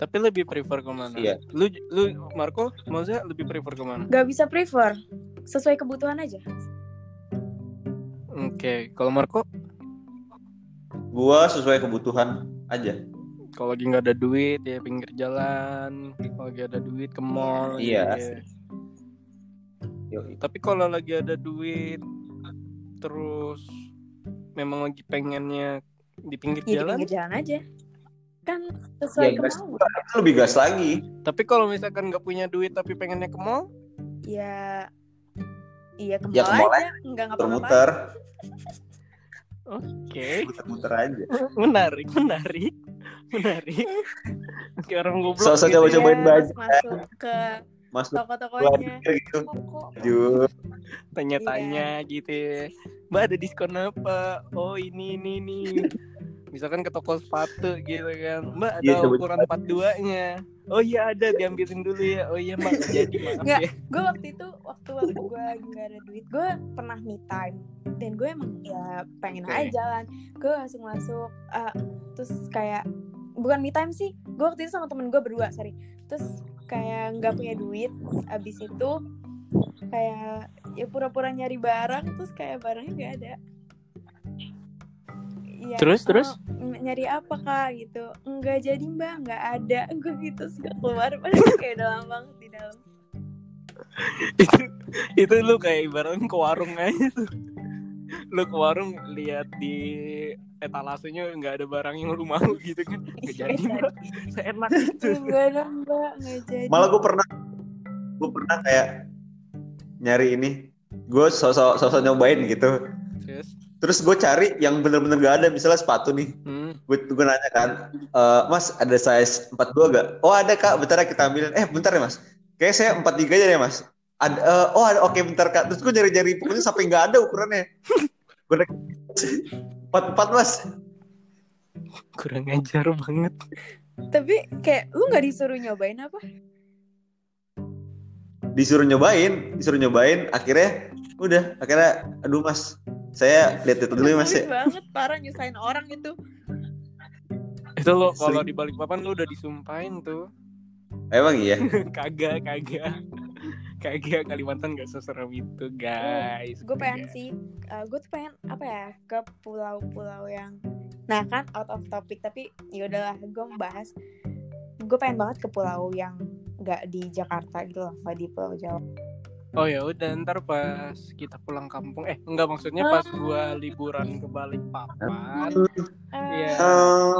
Tapi lebih prefer ke mana? Iya. Lu lu Marco, maksudnya lebih prefer ke mana? Gak bisa prefer sesuai kebutuhan aja Oke, kalau Marco Gua sesuai kebutuhan aja. kalau lagi nggak ada duit ya pinggir jalan, kalau lagi ada duit ke mall. Iya. ya. Tapi kalau lagi ada duit terus memang lagi pengennya di pinggir ya di jalan. pinggir jalan aja kan sesuai Ya, gas. kemauan Itu lebih gas lagi. Tapi kalau misalkan nggak punya duit tapi pengennya ke mall, ya iya ke Ya, mall ke mall aja nggak ngapa-ngapain oke, Muter-muter aja. *laughs* menarik, menarik, menarik. *laughs* Kayak orang goblok. Sosok gitu. coba-cobain Iya, baju. masuk ke Masuk toko-tokonya gitu. Baju. tanya-tanya gitu ya. Mbak ada diskon apa? Oh ini ini ini. Misalkan ke toko sepatu gitu kan. Mbak ada Iya, coba- ukuran 42 nya. Oh iya ada diambilin dulu ya. Oh iya mbak jadi maaf Nggak. ya. gue waktu itu waktu waktu gue nggak ada duit gue pernah me time dan gue emang ya pengen Oke. aja jalan gue langsung masuk ah, terus kayak bukan me time sih gue waktu itu sama temen gue berdua sorry terus kayak nggak punya duit abis itu kayak ya pura-pura nyari barang terus kayak barangnya nggak ada. Iya, Terus, "Oh, terus? nyari apa kak gitu. Nggak jadi mbak nggak ada. *laughs* Gue gitu gak keluar padahal *laughs* kayak udah lama banget di dalam. *laughs* Itu itu lu kayak ibaratnya ke warung aja tuh. Lu ke warung lihat di etalasenya nggak ada barang yang lu mau gitu kan. Nggak jadi mbak. Seenak itu. Enggak ada mbak, nggak jadi. Malah gue pernah gue pernah kayak nyari ini. Gue sosok sosok nyobain gitu. Terus, Terus gue cari yang bener-bener gak ada, misalnya sepatu nih. hmm, Gue gue nanya kan, "Eh, Mas ada size 42 gak? Oh ada kak, bentar ya kita ambilin. Eh bentar ya mas, kayak saya 43 aja deh mas. Ada, eh, oh ada, oke bentar kak. Terus gue nyari-nyari pokoknya sampai nggak ada ukurannya. Gue naik 44 mas. kurang ajar banget. Tapi kayak lu nggak disuruh nyobain apa? Disuruh nyobain, disuruh nyobain. Akhirnya udah, akhirnya aduh mas, saya lihat itu dulu ya mas ya. Banget, parah nyusahin orang itu. Itu lo kalau di balik papan lu udah disumpahin tuh. Emang iya. *laughs* kagak, kagak. Kagak Kalimantan gak seserem itu, guys. Gue pengen sih, gue tuh pengen apa ya ke pulau-pulau yang, nah kan out of topic tapi ya udahlah gue membahas. Gue pengen banget ke pulau yang nggak di Jakarta gitu loh, nggak di Pulau Jawa. Oh ya udah ntar pas kita pulang kampung eh enggak maksudnya pas gua liburan ke Balikpapan ya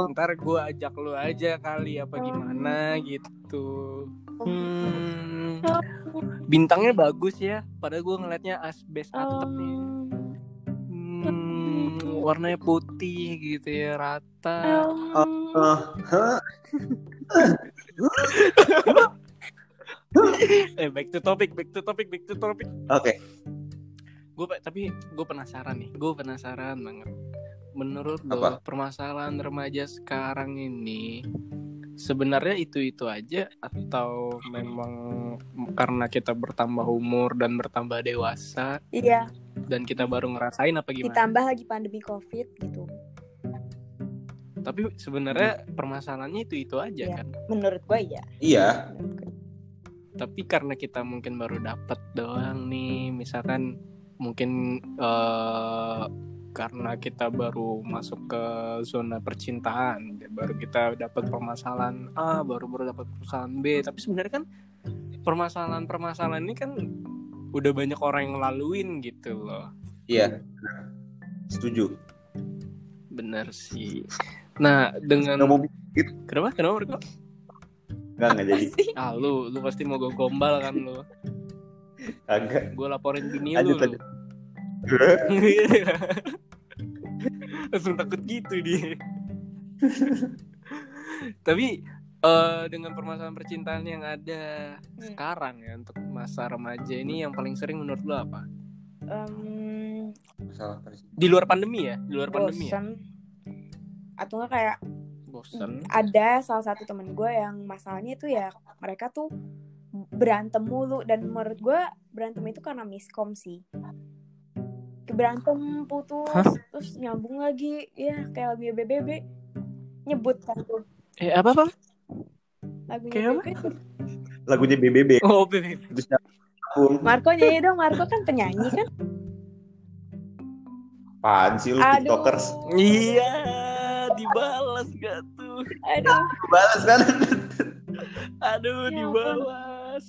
ntar gua ajak lu aja kali apa gimana gitu. Hmm, bintangnya bagus ya padahal gua ngeliatnya asbes atap nih. Hmm, warnanya putih gitu ya rata *laughs* *laughs* eh, back to topic back to topic back to topic Oke. gue tapi gue penasaran nih gue penasaran banget menurut lo Apa? permasalahan remaja sekarang ini sebenarnya itu-itu aja atau memang karena kita bertambah umur dan bertambah dewasa Iya, dan kita baru ngerasain apa gimana? ditambah lagi pandemi covid gitu. Tapi sebenarnya permasalahannya itu-itu aja Iya. kan. Menurut gue iya. Iya, Menurut. Tapi karena kita mungkin baru dapat doang nih, misalkan mungkin eh, karena kita baru masuk ke zona percintaan, baru kita dapat permasalahan A, baru baru dapat permasalahan B. Tapi sebenarnya kan permasalahan-permasalahan ini kan udah banyak orang yang ngelaluin gitu loh. iya. Setuju. Bener sih. Nah, dengan kenapa? Kenapa? Kenapa? nggak nggak jadi. Ah, lu lu pasti mau gue gombal kan lu. Kagak. Gue laporin bini Lanjut, lu. lanjut. *laughs* Langsung takut gitu dia. Tapi eh, dengan permasalahan percintaan yang ada Hmm. sekarang ya untuk masa remaja ini yang paling sering menurut lu apa? Presiden. Di luar pandemi ya? Di luar pandemi ya? Atau enggak kayak Bosen. ada salah satu temen gue yang masalahnya itu ya mereka tuh berantem mulu dan menurut gue berantem itu karena miskom sih berantem putus Hah? terus nyambung lagi ya kayak lagunya BBB nyebut kan tuh Eh apa apa? lagunya Kayak apa? BBB Lagunya BBB. Oh, BBB. Terus nyambung. Marco nyanyi dong Marco kan penyanyi kan Apaan sih lu aduh tiktokers? Iya, dibalas gak tuh? aduh Balas kan? Aduh, Ya dibalas.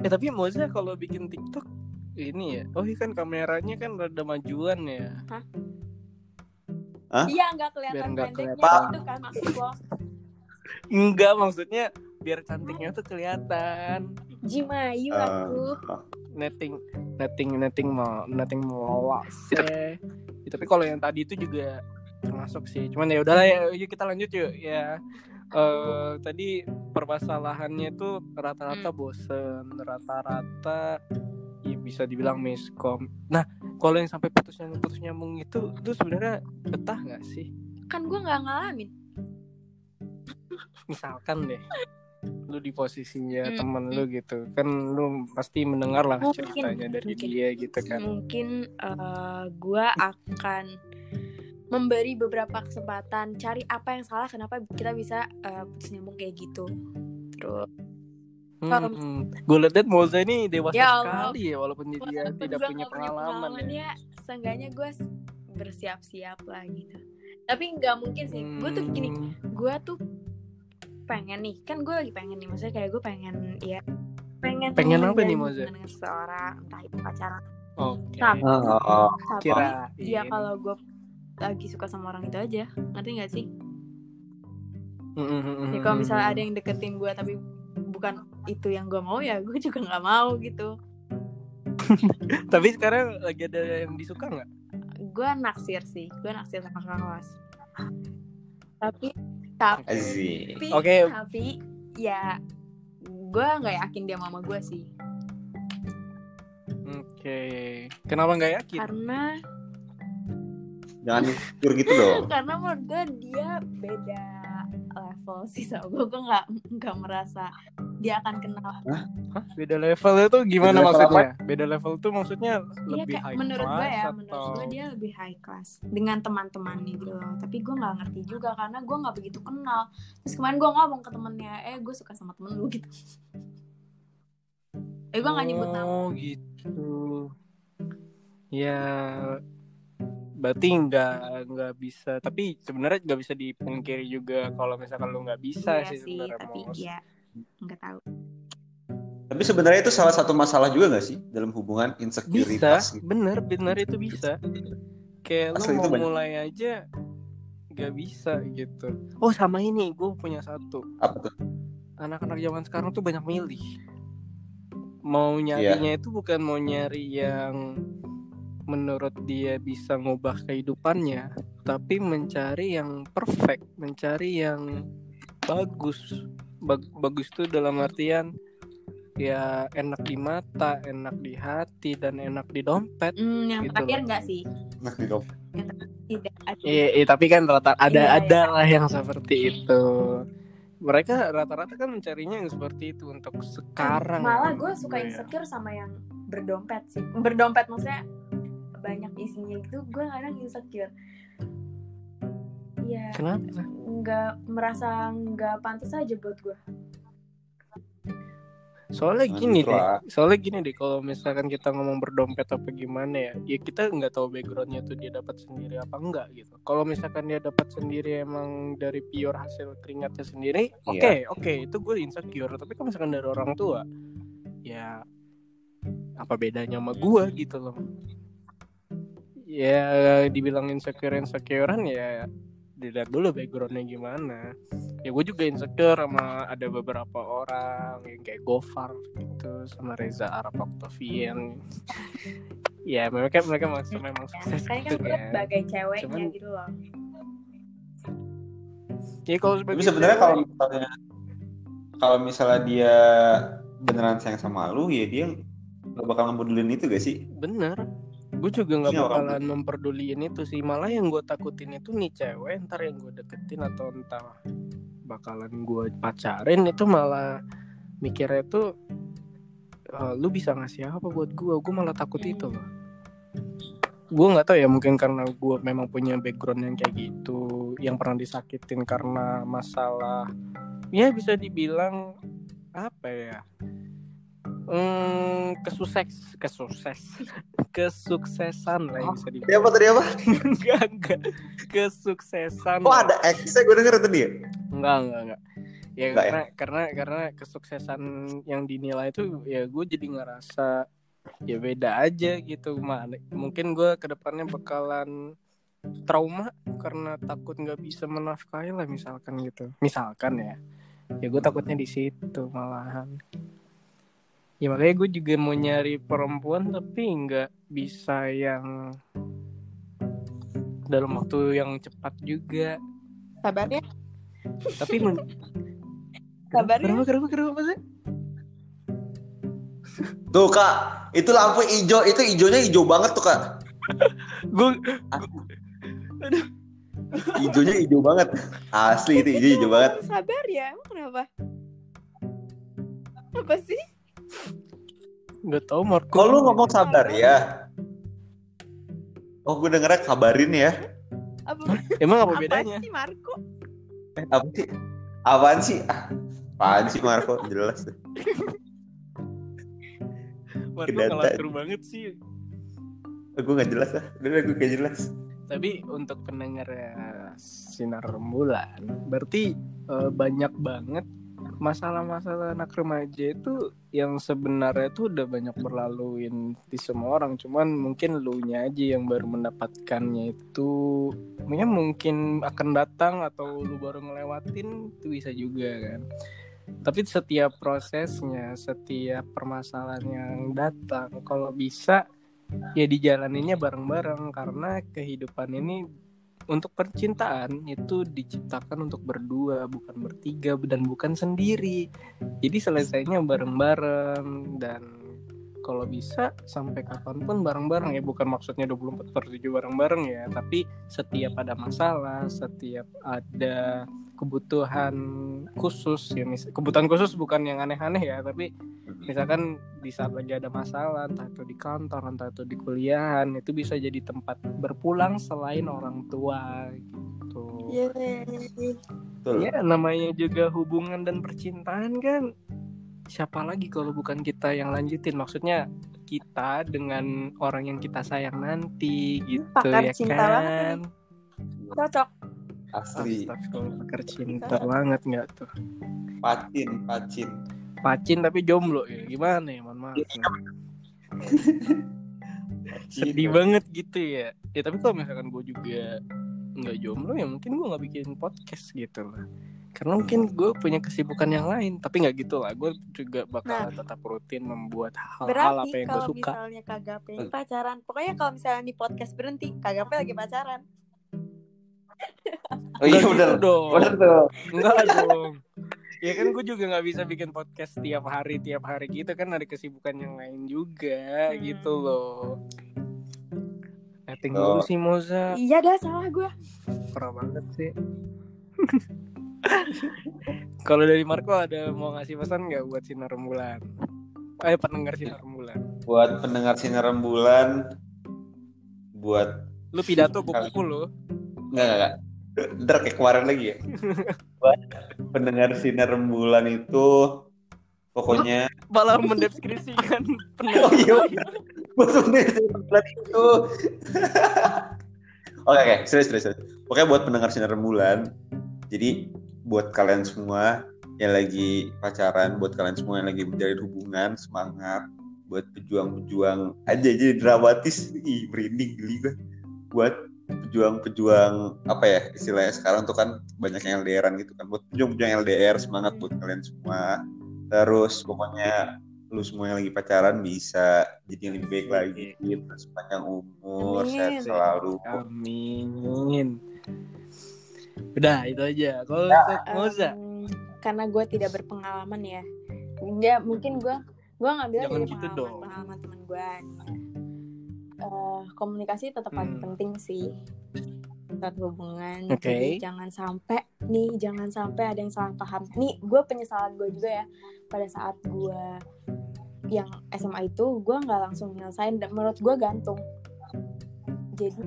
Eh tapi Moza kalau bikin TikTok ini ya, oh iya kan kameranya kan rada majuan ya. iya nggak Biar kelihatan nggak pendeknya kelihatan. gitu kan maksud lo Enggak maksudnya biar cantiknya tuh kelihatan. Jimayu Eh, aku Netting, netting, netting mau, netting mau ya. Tapi kalau yang tadi itu juga termasuk sih. Cuman ya udahlah ya, yuk kita lanjut yuk ya. Eh tadi permasalahannya itu rata-rata bosen, rata-rata ya bisa dibilang miskom. Nah, kalau yang sampai putus nyambung putus nyambung itu itu sebenarnya betah nggak sih? kan gue nggak ngalamin Misalkan deh lu di posisinya Hmm. temen lu gitu kan lu pasti mendengar lah Mungkin, ceritanya dari mungkin. dia gitu kan mungkin eh, gue akan memberi beberapa kesempatan cari apa yang salah kenapa kita bisa eh, putus nyambung kayak gitu terus kalau- Hmm, gue liat Moza ini dewasa Ya Allah. sekali ya walaupun dia walaupun tidak punya nggak pengalaman, ya. ya seenggaknya gue bersiap-siap lah gitu tapi nggak mungkin sih gue tuh gini Hmm, gue tuh pengen nih kan gue lagi pengen nih maksudnya kayak gue pengen ya pengen Pengen apa nih, Moza? dengan seseorang entah itu pacaran Oke. Tapi- Oh, oh, oh. tapi Kira. ya kalau gue lagi suka sama orang itu aja ngerti nggak sih ya kalau misalnya ada yang deketin gue tapi bukan itu yang gue mau ya gue juga nggak mau gitu *laughs* Tapi sekarang lagi ada yang disuka nggak? gue naksir sih gue naksir sama kakak kelas tapi tapi Asik. Oke. tapi ya gue nggak yakin dia mama gue sih Oke. Kenapa nggak yakin? karena Jangan insecure gitu dong. *laughs* karena menurut gue dia beda level sih sama gue gue nggak nggak merasa dia akan kenal Hah? Beda level itu gimana Beda level maksudnya? Beda level itu maksudnya Iya lebih kayak high menurut gue class ya atau menurut gue dia lebih high class dengan teman-temannya gitu loh tapi gue nggak ngerti juga karena gue nggak begitu kenal terus kemarin gue ngomong ke temennya eh gue suka sama temen lu gitu eh gue nggak nyebut nama Oh gitu. Ya berarti nggak nggak bisa tapi sebenarnya nggak bisa dipungkiri juga kalau misalkan lu nggak bisa Iya sih sih sebenarnya tapi Mos. ya nggak tahu Tapi sebenarnya itu salah satu masalah juga gak sih dalam hubungan bisa insecuritas gitu. bener bener itu bisa kayak Asli lu itu mau banyak. mulai aja nggak bisa gitu oh sama ini gue punya satu Apa tuh? anak-anak zaman sekarang tuh banyak milih mau Iya. nyarinya itu bukan mau nyari yang menurut dia bisa ngubah kehidupannya tapi mencari yang perfect mencari yang bagus Bag- bagus tuh dalam artian ya enak di mata enak di hati dan enak di dompet Hmm, yang Gitu terakhir loh. nggak sih Nah, di dompet. Iya, iya, tapi kan rata ada Iya, ada lah yang seperti itu. Mereka rata-rata kan mencarinya yang seperti itu untuk sekarang. malah gue suka insecure sama yang berdompet sih berdompet maksudnya banyak isinya gitu gue kadang insecure Iya, Kenapa? nggak merasa nggak pantas aja buat gue. Soalnya Nah, gini gitu deh, soalnya gini deh, kalau misalkan kita ngomong berdompet apa gimana ya, ya kita nggak tahu backgroundnya tuh dia dapat sendiri apa enggak gitu. Kalau misalkan dia dapat sendiri emang dari pure hasil keringatnya sendiri, Iya. oke oke itu gue insecure. Tapi kalau misalkan dari orang tua, ya apa bedanya sama gue gitu loh. Ya dibilang insecure insecurean ya dilihat dulu backgroundnya gimana ya gue juga insecure sama ada beberapa orang yang kayak Gofar gitu sama Reza Arab Octavian *laughs* ya mereka mereka maksud memang sukses kan gitu gue ya sebagai ceweknya Cuman- gitu loh. ya kalau sebagai Tapi sebenarnya kalau misalnya kalau misalnya dia beneran sayang sama lu, ya dia gak bakal ngebudulin itu gak sih? bener gue juga nggak bakalan memperduliin itu sih. Malah yang gue takutin itu nih cewek ntar yang gue deketin atau entah bakalan gue pacarin itu malah mikirnya tuh "Eh, lu bisa ngasih apa buat gue gue malah takut itu loh. Gue nggak tahu ya mungkin karena gue memang punya background yang kayak gitu yang pernah disakitin karena masalah ya bisa dibilang apa ya hmm, kesukses kesukses *laughs* kesuksesan lah yang bisa dibilang. Apa tadi apa? *laughs* enggak enggak. Kesuksesan Oh ada X-nya gue denger tadi ya? enggak enggak enggak. Ya Enggak ya? karena karena karena kesuksesan yang dinilai itu ya gue jadi ngerasa ya beda aja gitu. Mungkin gue ke depannya bakalan trauma karena takut nggak bisa menafkahi lah misalkan gitu. Misalkan ya. Ya gue takutnya di situ malahan ya makanya gue juga mau nyari perempuan tapi nggak bisa yang dalam waktu yang cepat juga Sabar ya. tapi men- Sabar ya. kenapa kenapa kenapa sih Tuh kak, itu lampu hijau, itu hijaunya hijau banget tuh kak. gue Hijaunya hijau banget. Asli itu hijau hijau banget. Sabar ya. Emang kenapa? Apa sih? Nggak tahu Marco Kok lu ngomong sabar ya? Oh gue dengernya kabarin ya. Apa, emang apa apa bedanya sih Marco? Eh, apa sih? Apaan sih? Ah, apaan sih Marco? Jelas. deh. Marco kedata. ngelatur banget sih gue gak jelas lah. Udah gue gak jelas. tapi untuk pendengar ya, sinar rembulan berarti eh, banyak banget masalah-masalah anak remaja itu yang sebenarnya tuh udah banyak berlaluin di semua orang. Cuman mungkin lu nya aja yang baru mendapatkannya itu. Mungkin mungkin akan datang atau lu baru ngelewatin itu bisa juga kan. Tapi setiap prosesnya setiap permasalahan yang datang kalau bisa ya dijalaninnya bareng-bareng. Karena kehidupan ini untuk percintaan itu diciptakan untuk berdua bukan bertiga dan bukan sendiri. Jadi selesainya bareng-bareng dan kalau bisa sampai kapan pun bareng-bareng ya. Bukan maksudnya 24 per 7 bareng-bareng ya tapi setiap ada masalah setiap ada kebutuhan khusus ya mis- kebutuhan khusus bukan yang aneh-aneh ya tapi misalkan di saat lagi ada masalah entah itu di kantor entah itu di kuliahan itu bisa jadi tempat berpulang selain orang tua gitu. Betul. ya namanya juga hubungan dan percintaan kan siapa lagi kalau bukan kita yang lanjutin maksudnya kita dengan orang yang kita sayang nanti gitu Pakar ya cinta banget kan Cocok. Asli. Pakar cinta banget nggak tuh Pacin, pacin. pacin tapi jomblo ya gimana ya mohon maaf nih. sedih Iya. banget gitu ya ya tapi kalau misalkan gue juga nggak jomblo ya mungkin gue nggak bikin podcast gitu lah karena mungkin gue punya kesibukan yang lain tapi nggak gitu lah gue juga bakal tetap rutin membuat hal-hal apa yang gue kalau suka misalnya kagak pengen pacaran, pokoknya kalau misalnya di podcast berhenti, kagak lagi pacaran. Oh iya Nggak bener. gitu dong Bener tuh. enggak dong ya kan gue juga nggak bisa bikin podcast tiap hari tiap hari gitu kan ada kesibukan yang lain juga Hmm. gitu loh Setting Oh. dulu sih Moza. Iya dah salah gue. Parah banget sih. *laughs* *laughs* Kalau dari Marco ada mau ngasih pesan nggak buat sinar rembulan? Eh pendengar sinar rembulan. Buat pendengar sinar rembulan, buat Lu pidato kuku lu. Enggak, enggak, enggak. Ntar kayak kemarin lagi ya. Buat pendengar sinar rembulan itu pokoknya Malah mendeskripsikan *laughs* Oh pendengar. iya. Buat pendengar sinar rembulan itu. *laughs* Oke, oke, serius, serius, serius. Pokoknya buat pendengar sinar rembulan. Jadi buat kalian semua yang lagi pacaran, buat kalian semua yang lagi menjalin hubungan, semangat. Buat pejuang-pejuang aja jadi dramatis, ih merinding geli gue. Buat pejuang-pejuang apa ya istilahnya sekarang tuh kan banyak yang LDRan gitu kan buat pejuang-pejuang LDR semangat buat kalian semua terus pokoknya lu semua yang lagi pacaran bisa jadi yang lebih baik lagi terus panjang umur Amin. sehat selalu Amin. Udah itu aja. Kalau untuk Moza, Em, karena gue tidak berpengalaman ya. Enggak, mungkin gue gue ngambil Jangan dari gitu pengalaman dong. pengalaman teman gue. Eh, komunikasi tetap paling Hmm. penting sih saat hubungan. Oke. Jadi jangan sampai nih, jangan sampai ada yang salah paham. Nih, gue penyesalan gue juga ya pada saat gue yang SMA itu gue nggak langsung nyelesain dan menurut gue gantung. Jadi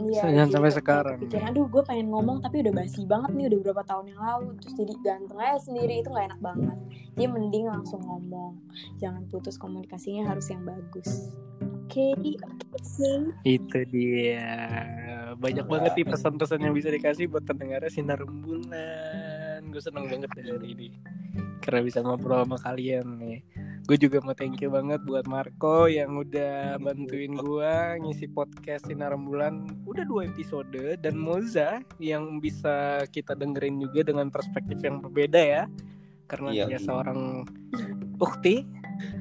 Iya, Jangan jadi sampai sekarang. kepikiran, aduh gue pengen ngomong tapi udah basi banget nih udah beberapa tahun yang lalu terus jadi ganteng aja sendiri itu nggak enak banget dia mending langsung ngomong jangan putus komunikasinya harus yang bagus oke oke itu dia. Banyak banget nih pesan-pesan yang bisa dikasih buat pendengar sinar rembulan. Gue seneng banget dari ini. Karena bisa ngobrol sama kalian nih. Gue juga mau thank you banget buat Marco yang udah bantuin gue ngisi podcast Sinar Rembulan udah dua episode. Dan Moza yang bisa kita dengerin juga dengan perspektif yang berbeda ya. Karena Iya. dia seorang ukti.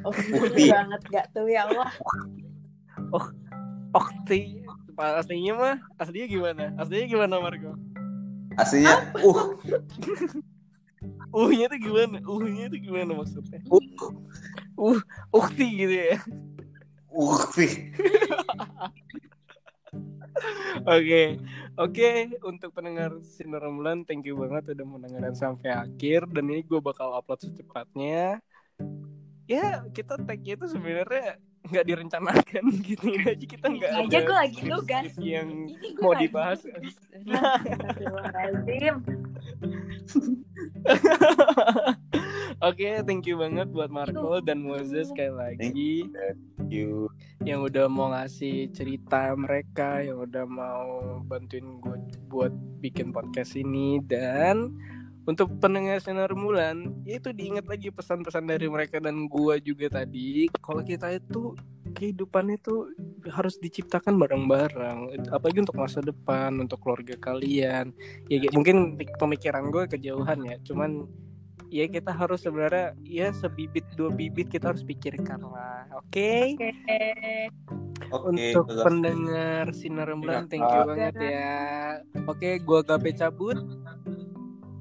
Oh Bukti. banget gak tuh ya Allah. Ukti. Pak, aslinya mah aslinya gimana? Aslinya gimana Marco? Aslinya uh uhnya tuh gimana? Uhnya tuh gimana maksudnya? Uh uh ukti gitu ya. Uh sih Oke, oke untuk pendengar sinar rembulan, thank you banget udah mendengarkan sampai akhir. Dan ini gue bakal upload secepatnya. Ya kita tag-nya itu sebenarnya nggak direncanakan *laughs* gitu aja kita nggak aja ada gue lagi skrip *laughs* yang Ini gue mau lagi dibahas. Astagfirullahaladzim. *laughs* Oke, thank you banget buat Marco dan Moses sekali lagi. you yang udah mau ngasih cerita mereka, yang udah mau bantuin gue buat bikin podcast ini dan untuk pendengar sinar rembulan ya itu diingat lagi pesan-pesan dari mereka dan gue juga tadi kalau kita itu kehidupan itu harus diciptakan bareng-bareng apalagi untuk masa depan untuk keluarga kalian ya mungkin pemikiran gue kejauhan ya cuman ya kita harus sebenarnya ya sebibit dua bibit kita harus pikirkan lah oke Oke. oke untuk bagus. pendengar sinar rembulan thank you Iya. banget ya oke gua gape cabut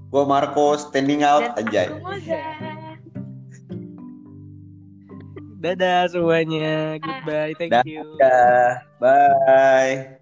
gua Marco standing out Dan anjay. Dadah semuanya. Goodbye. Thank you. Dadah. bye